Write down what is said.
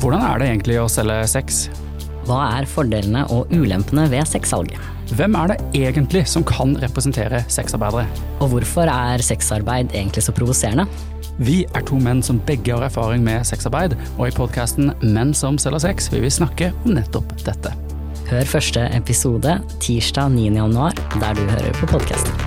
Hvordan er det egentlig å selge sex? Hva er fordelene og ulempene ved sexsalget? Hvem er det egentlig som kan representere sexarbeidere? Og hvorfor er sexarbeid egentlig så provoserende? Vi er to menn som begge har erfaring med sexarbeid, og i podkasten Menn som selger sex vil vi snakke om nettopp dette. Hør første episode tirsdag 9. januar der du hører på podkasten.